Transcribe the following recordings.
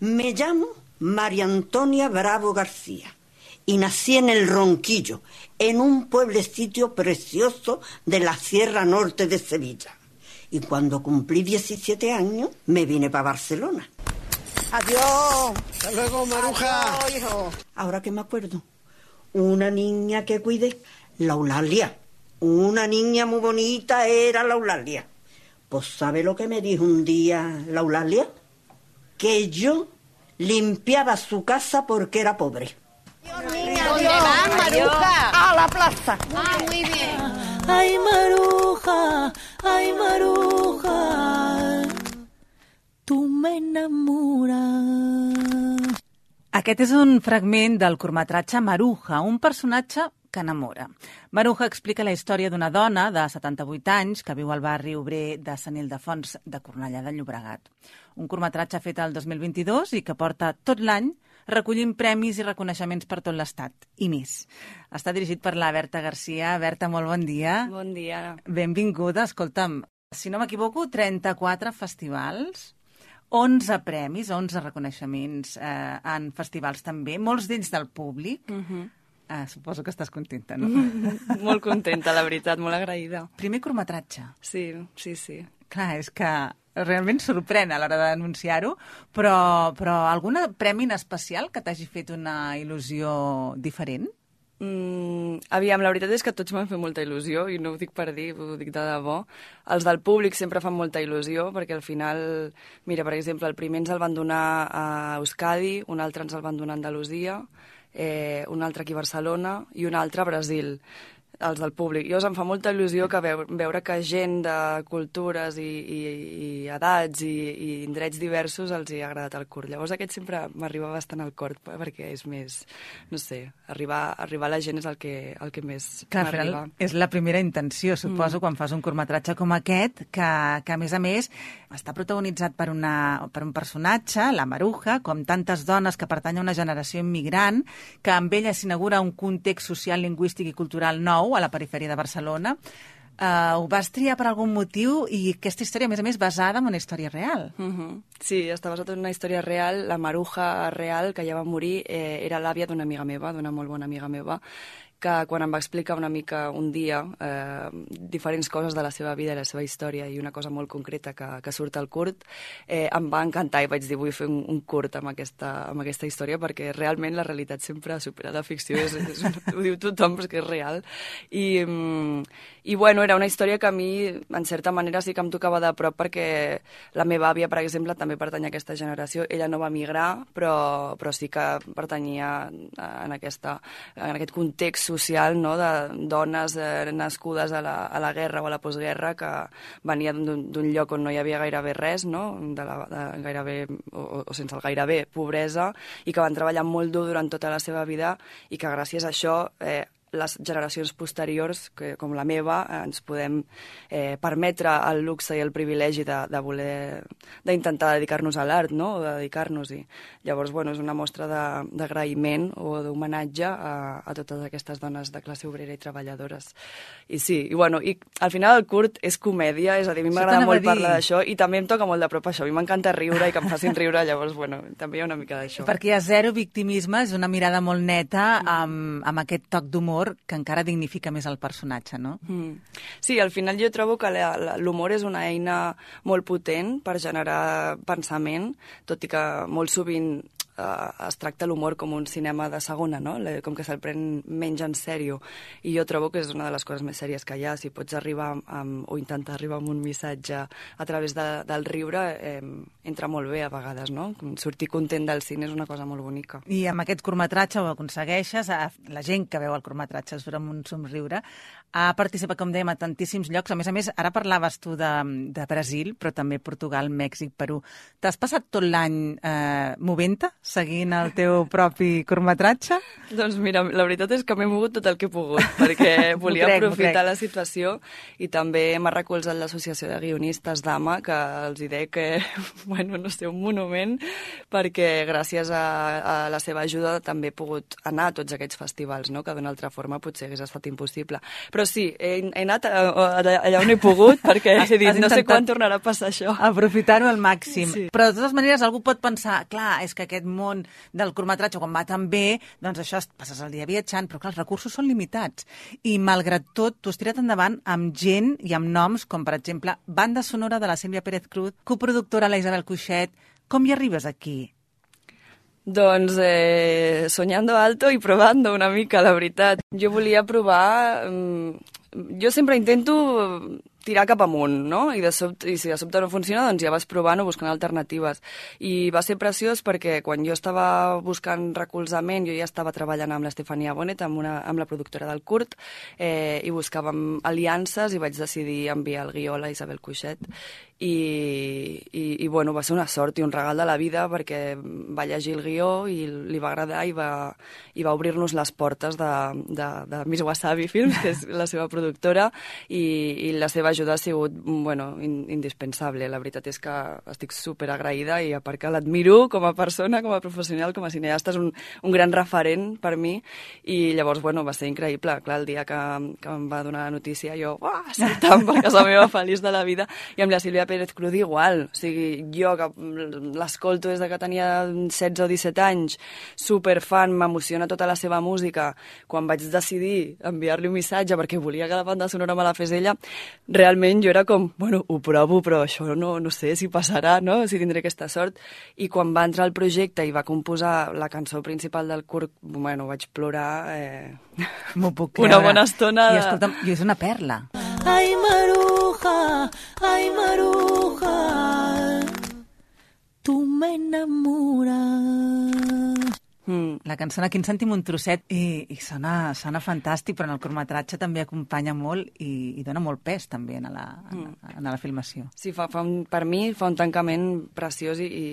Me llamo María Antonia Bravo García y nací en el Ronquillo, en un pueblecito precioso de la Sierra Norte de Sevilla. Y cuando cumplí 17 años, me vine para Barcelona. Adiós. Hasta luego, Maruja. Adiós, hijo. Ahora que me acuerdo, una niña que cuidé, la Eulalia. Una niña muy bonita era la Eulalia. Pues ¿sabe lo que me dijo un día la Eulalia? Que yo limpiaba su casa porque era pobre. ¿Dónde van, Maruja? A la plaza. Ah, muy bien. Ay, Maruja, ay, Maruja, tu m'enamores. Aquest és un fragment del curtmetratge Maruja, un personatge que enamora. Maruja explica la història d'una dona de 78 anys que viu al barri obrer de Sant Ildefons de Cornellà de Llobregat. Un curtmetratge fet al 2022 i que porta tot l'any recollint premis i reconeixements per tot l'Estat, i més. Està dirigit per la Berta Garcia. Berta, molt bon dia. Bon dia. Benvinguda. Escolta'm, si no m'equivoco, 34 festivals, 11 premis, 11 reconeixements eh, en festivals també, molts d'ells del públic. Uh -huh. Eh, suposo que estàs contenta, no? molt contenta, la veritat, molt agraïda. Primer curtmetratge. Sí, sí, sí. Clar, és que realment sorprèn a l'hora d'anunciar-ho, però, però algun premi en especial que t'hagi fet una il·lusió diferent? Mm, aviam, la veritat és que tots m'han fet molta il·lusió i no ho dic per dir, ho dic de debò. Els del públic sempre fan molta il·lusió perquè al final, mira, per exemple, el primer ens el van donar a Euskadi, un altre ens el van donar a Andalusia, eh, un altre aquí a Barcelona i un altre a Brasil els del públic. Jo em fa molta il·lusió que veu, veure que gent de cultures i, i, i edats i, i indrets diversos els hi ha agradat el curt. Llavors aquest sempre m'arriba bastant al cor perquè és més, no sé, arribar, arribar a la gent és el que, el que més m'arriba. és la primera intenció, suposo, mm. quan fas un curtmetratge com aquest, que, que a més a més està protagonitzat per, una, per un personatge, la Maruja, com tantes dones que pertany a una generació immigrant, que amb ella s'inaugura un context social, lingüístic i cultural nou a la perifèria de Barcelona. Uh, ho vas triar per algun motiu i aquesta història, a més a més, basada en una història real. Uh -huh. Sí, està basat en una història real. La Maruja real, que ja va morir, eh, era l'àvia d'una amiga meva, d'una molt bona amiga meva, que quan em va explicar una mica un dia eh, diferents coses de la seva vida i la seva història i una cosa molt concreta que, que surt al curt, eh, em va encantar i vaig dir vull fer un, un curt amb aquesta, amb aquesta història perquè realment la realitat sempre supera la ficció, és, és, ho diu tothom però és que és real. I, mm, I bueno, era una història que a mi en certa manera sí que em tocava de prop perquè la meva àvia, per exemple, també pertany a aquesta generació. Ella no va migrar, però, però sí que pertanyia en, aquesta, en aquest context social no? de dones eh, nascudes a la, a la guerra o a la postguerra que venien d'un lloc on no hi havia gairebé res, no? de la, de gairebé, o, o sense el gairebé pobresa, i que van treballar molt dur durant tota la seva vida i que gràcies a això eh, les generacions posteriors, que, com la meva, ens podem eh, permetre el luxe i el privilegi de, de voler d'intentar dedicar-nos a l'art, no? o de dedicar-nos-hi. Llavors, bueno, és una mostra d'agraïment o d'homenatge a, a totes aquestes dones de classe obrera i treballadores. I sí, i bueno, i al final el curt és comèdia, és a dir, a mi m'agrada molt parlar d'això i també em toca molt de prop això. A mi m'encanta riure i que em facin riure, llavors, bueno, també hi ha una mica d'això. Perquè hi ha zero victimisme, és una mirada molt neta amb, amb aquest toc d'humor que encara dignifica més el personatge, no? Mm. Sí, al final jo trobo que l'humor és una eina molt potent per generar pensament, tot i que molt sovint eh, es tracta l'humor com un cinema de segona, no? com que se'l pren menys en sèrio. I jo trobo que és una de les coses més sèries que hi ha. Si pots arribar amb, o intentar arribar amb un missatge a través de, del riure, eh, entra molt bé a vegades, no? Sortir content del cine és una cosa molt bonica. I amb aquest curtmetratge ho aconsegueixes, la gent que veu el curtmetratge es amb un somriure, ha participat, com dèiem, a tantíssims llocs. A més a més, ara parlaves tu de, de Brasil, però també Portugal, Mèxic, Perú. T'has passat tot l'any eh, movent-te, seguint el teu propi curtmetratge? Doncs mira, la veritat és que m'he mogut tot el que he pogut, perquè volia crec, aprofitar la situació i també m'ha recolzat l'Associació de Guionistes d'AMA, que els hi dec que, bueno, no sé, un monument, perquè gràcies a, a la seva ajuda també he pogut anar a tots aquests festivals, no? que d'una altra forma potser hagués estat impossible. Però sí, he, he anat a, a, allà, allà on he pogut, perquè Has- he dit, no sé quan tornarà a passar això. Aprofitar-ho al màxim. Sí. Però de totes maneres algú pot pensar, clar, és que aquest món del curtmetratge, quan va tan bé, doncs això, es- passes el dia viatjant, però clar, els recursos són limitats. I malgrat tot, tu has tirat endavant amb gent i amb noms, com per exemple, banda sonora de la Sílvia Pérez Cruz, coproductora la Isabel Cuixet. Com hi arribes aquí? Doncs eh, soñando alto i provando una mica, la veritat. Jo volia provar... mm, Jo sempre intento tirar cap amunt, no? I, de sobte, I si de sobte no funciona, doncs ja vas provant o buscant alternatives. I va ser preciós perquè quan jo estava buscant recolzament, jo ja estava treballant amb l'Estefania Bonet, amb, una, amb la productora del Curt, eh, i buscàvem aliances i vaig decidir enviar el guió a la Isabel Cuixet. I, i, i bueno, va ser una sort i un regal de la vida perquè va llegir el guió i li va agradar i va, i va obrir-nos les portes de, de, de Miss Wasabi Films, que és la seva productora, i, i la seva ajuda ha sigut bueno, in, indispensable. La veritat és que estic super agraïda i a part que l'admiro com a persona, com a professional, com a cineasta, és un, un gran referent per mi i llavors, bueno, va ser increïble. Clar, el dia que, que em va donar la notícia jo, saltant per casa meva feliç de la vida i amb la Sílvia Pérez Cruz igual. O sigui, jo que l'escolto des de que tenia 16 o 17 anys, super fan, m'emociona tota la seva música. Quan vaig decidir enviar-li un missatge perquè volia que la banda sonora me la fes ella, realment jo era com, bueno, ho provo, però això no, no sé si passarà, no? si tindré aquesta sort. I quan va entrar al projecte i va composar la cançó principal del curt, bueno, vaig plorar... Eh... M'ho puc Una bona estona I de- escolta'm, i és una perla. Ay Maruja, ay Maruja, me enamoras. Mm. La cançó aquí en sentim un trosset i, i sona, sona fantàstic, però en el curtmetratge també acompanya molt i, i dona molt pes també en la, en, en la filmació. Sí, fa, fa un, per mi fa un tancament preciós i, i,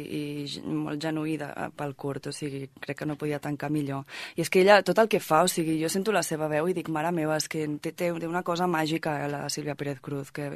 i molt genuí de, pel curt, o sigui, crec que no podia tancar millor. I és que ella, tot el que fa, o sigui, jo sento la seva veu i dic, mare meva, és que té, té, una cosa màgica, eh, la Sílvia Pérez Cruz, que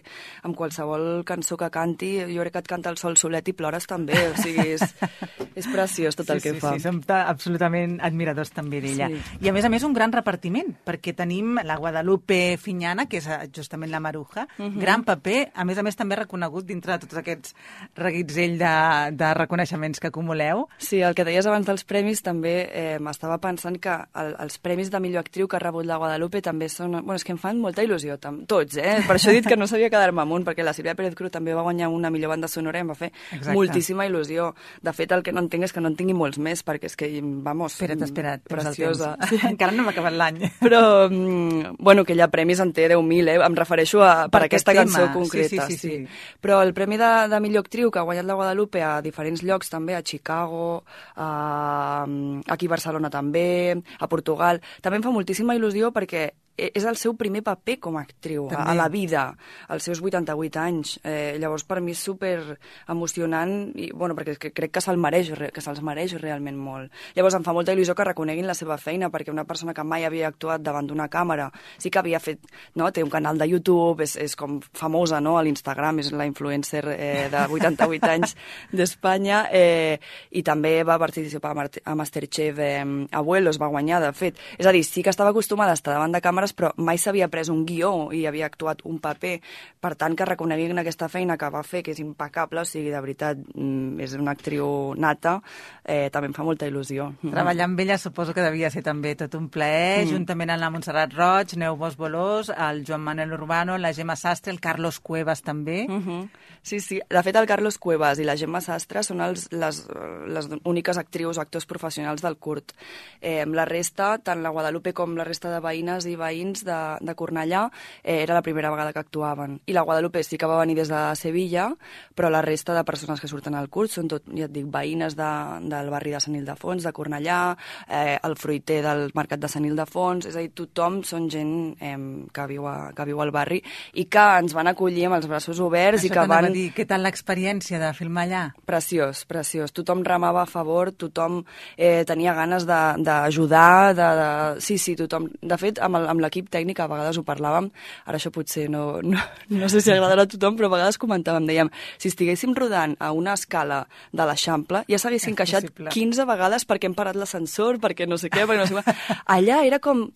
amb qualsevol cançó que canti, jo crec que et canta el sol solet i plores també, o sigui, és, és preciós tot el sí, que sí, fa. Sí, som ta- absolutament admiradors també d'ella. Sí. I a més a més un gran repartiment, perquè tenim la Guadalupe Fiñana, que és eh, justament la Maruja, Mhm. gran paper, a més a més també reconegut dintre de tots aquests reguitzell de, de reconeixements que acumuleu. Sí, el que deies abans dels premis també eh, m'estava pensant que el, els premis de millor actriu que ha rebut la Guadalupe també són... Bueno, és que em fan molta il·lusió, tam, tots, eh? Per això he dit que no sabia quedar-me amunt, perquè la Sílvia Pérez Cruz també va guanyar una millor banda sonora i em va fer Exacte. moltíssima il·lusió. De fet, el que no entenc és que no en tingui molts més, perquè és que, vamos, Espera't, espera't. tens el preciosa. temps. Encara no hem acabat l'any. Però, mm, bueno, que ella premis en té 10.000, eh? Em refereixo a, per, Per aquest aquesta tema. cançó Sí, concreta. sí, sí, sí. Però el premi de, de millor actriu que ha guanyat la Guadalupe a diferents llocs també, a Chicago, a, aquí a Barcelona també, a Portugal, també em fa moltíssima il·lusió perquè és el seu primer paper com a actriu a, També. a la vida, als seus 88 anys. Eh, llavors, per mi és super emocionant, i, bueno, perquè crec que se'l mereix, re- que se'ls mereix realment molt. Llavors, em fa molta il·lusió que reconeguin la seva feina, perquè una persona que mai havia actuat davant d'una càmera, sí que havia fet, no?, té un canal de YouTube, és, és com famosa, no?, a l'Instagram, és la influencer eh, de 88 anys d'Espanya, eh, i també va participar a, Masterchef eh, Abuelos, va guanyar, de fet. És a dir, sí que estava acostumada a estar davant de càmeres, però mai s'havia pres un guió i havia actuat un paper. Per tant, que reconeguin aquesta feina que va fer, que és impecable, o sigui, de veritat, mm, és una actriu nata, eh, també em fa molta il·lusió. Treballar amb ella suposo que devia ser també tot un plaer, mm. juntament amb la Montserrat Roig, Neu Bosch Bolós, el Joan Manuel Urbano, la Gemma Sastre, el Carlos Cuevas també. Mm. Mhm. Sí, sí. De fet, el Carlos Cuevas i la Gemma Sastre són els, les, les úniques actrius o actors professionals del curt. Eh, la resta, tant la Guadalupe com la resta de veïnes i veïns veïns de, de Cornellà eh, era la primera vegada que actuaven. I la Guadalupe sí que va venir des de Sevilla, però la resta de persones que surten al curs són tot, ja et dic, veïnes de, del barri de Sant Ildefons, de Cornellà, eh, el fruiter del mercat de Sant Ildefons, és a dir, tothom són gent eh, que, viu a, que viu al barri i que ens van acollir amb els braços oberts Això i que van... dir, què tal l'experiència de filmar allà? Preciós, preciós. Tothom remava a favor, tothom eh, tenia ganes d'ajudar, de, de, de... Sí, sí, tothom. De fet, amb el- amb l'equip tècnic a vegades ho parlàvem, ara això potser no, no, no sé si agradarà a tothom, però a vegades comentàvem, dèiem, si estiguéssim rodant a una escala de l'Eixample, ja s'haguessin queixat possible. 15 vegades perquè hem parat l'ascensor, perquè no sé què, perquè no sé què. Allà era com...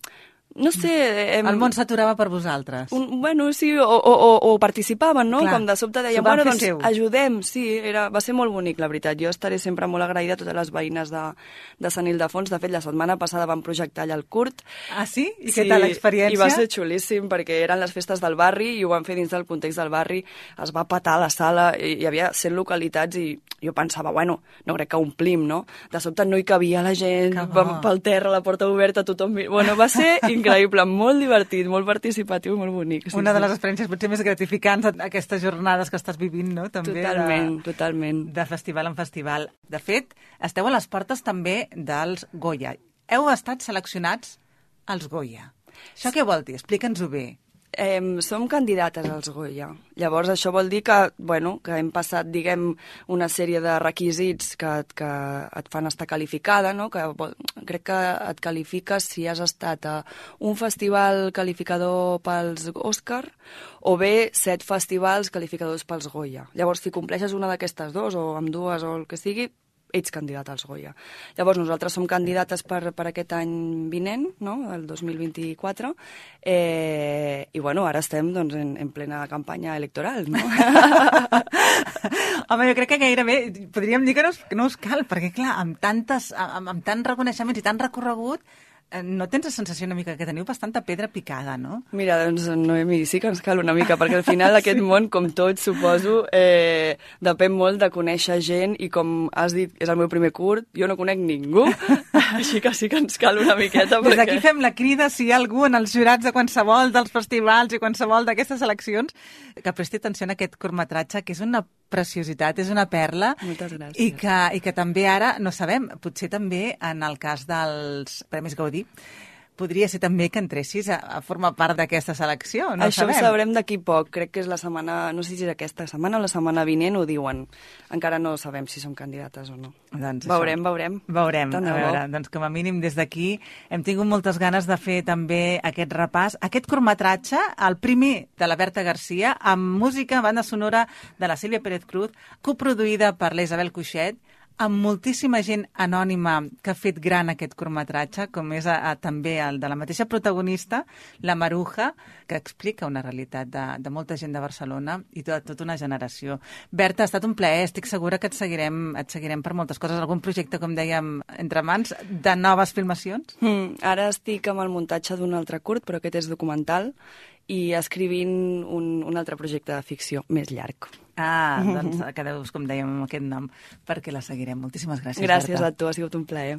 No sé... Em... El món s'aturava per vosaltres. Un, bueno, sí, o, o, o, participaven, no? Clar. Com de sobte deien, van bueno, doncs seu. ajudem, sí, era, va ser molt bonic, la veritat. Jo estaré sempre molt agraïda a totes les veïnes de, de Sant Ildefons. De fet, la setmana passada vam projectar allà el curt. Ah, sí? I què tal l'experiència? I va ser xulíssim, perquè eren les festes del barri i ho van fer dins del context del barri. Es va patar la sala, i hi havia 100 localitats i jo pensava, bueno, no crec que omplim, no? De sobte no hi cabia la gent, pel terra, la porta oberta, tothom... Bueno, va ser increïble, molt divertit, molt participatiu, molt bonic. Una de les experiències potser més gratificants aquestes jornades que estàs vivint, no? També Totalment, de, totalment. de festival en festival. De fet, esteu a les portes també dels Goya. Heu estat seleccionats als Goya. Això què vol dir? Explica'ns-ho bé. Eh, som candidates als Goya. Llavors, això vol dir que, bueno, que hem passat, diguem, una sèrie de requisits que, que et fan estar qualificada, no? que vol- crec que et qualifiques si has estat a un festival qualificador pels Òscar o bé set festivals qualificadors pels Goya. Llavors, si compleixes una d'aquestes dos, o amb dues, o el que sigui, ets candidat als Goya. Llavors, nosaltres som candidates per, per aquest any vinent, no? el 2024, eh, i bueno, ara estem doncs, en, en plena campanya electoral. No? Home, jo crec que gairebé podríem dir que no us, que no us cal, perquè clar, amb, tantes, amb, amb tant reconeixements i tant recorregut, no tens la sensació una mica que teniu bastanta pedra picada, no? Mira, doncs, Noemi, sí que ens cal una mica, perquè al final aquest món, com tot, suposo, eh, depèn molt de conèixer gent i com has dit, és el meu primer curt, jo no conec ningú, així que sí que ens cal una miqueta. Des d'aquí fem la crida si hi ha algú en els jurats de qualsevol dels festivals i qualsevol d'aquestes eleccions que presti atenció a aquest curtmetratge, que és una preciositat, és una perla. Moltes gràcies. I que, I que també ara, no sabem, potser també en el cas dels Premis Gaudí, podria ser també que entressis a, a formar part d'aquesta selecció, no Això sabem. ho sabrem d'aquí poc. Crec que és la setmana, no sé si és aquesta setmana o la setmana vinent, ho diuen. Encara no sabem si som candidates o no. Doncs veurem, això. veurem. Veurem, Tant a veure, doncs com a mínim des d'aquí hem tingut moltes ganes de fer també aquest repàs. Aquest curtmetratge, el primer de la Berta Garcia, amb música, banda sonora de la Sílvia Pérez Cruz, coproduïda per la Isabel Cuixet, amb moltíssima gent anònima que ha fet gran aquest curtmetratge, com és a, a, també el de la mateixa protagonista, la Maruja, que explica una realitat de, de molta gent de Barcelona i de tota una generació. Berta, ha estat un plaer, estic segura que et seguirem, et seguirem per moltes coses. Algun projecte, com dèiem, entre mans, de noves filmacions? Mm, ara estic amb el muntatge d'un altre curt, però aquest és documental, i escrivint un, un altre projecte de ficció més llarg. Ah, doncs quedeu-vos, com dèiem, amb aquest nom, perquè la seguirem. Moltíssimes gràcies, Gràcies Berta. a tu, ha sigut un plaer.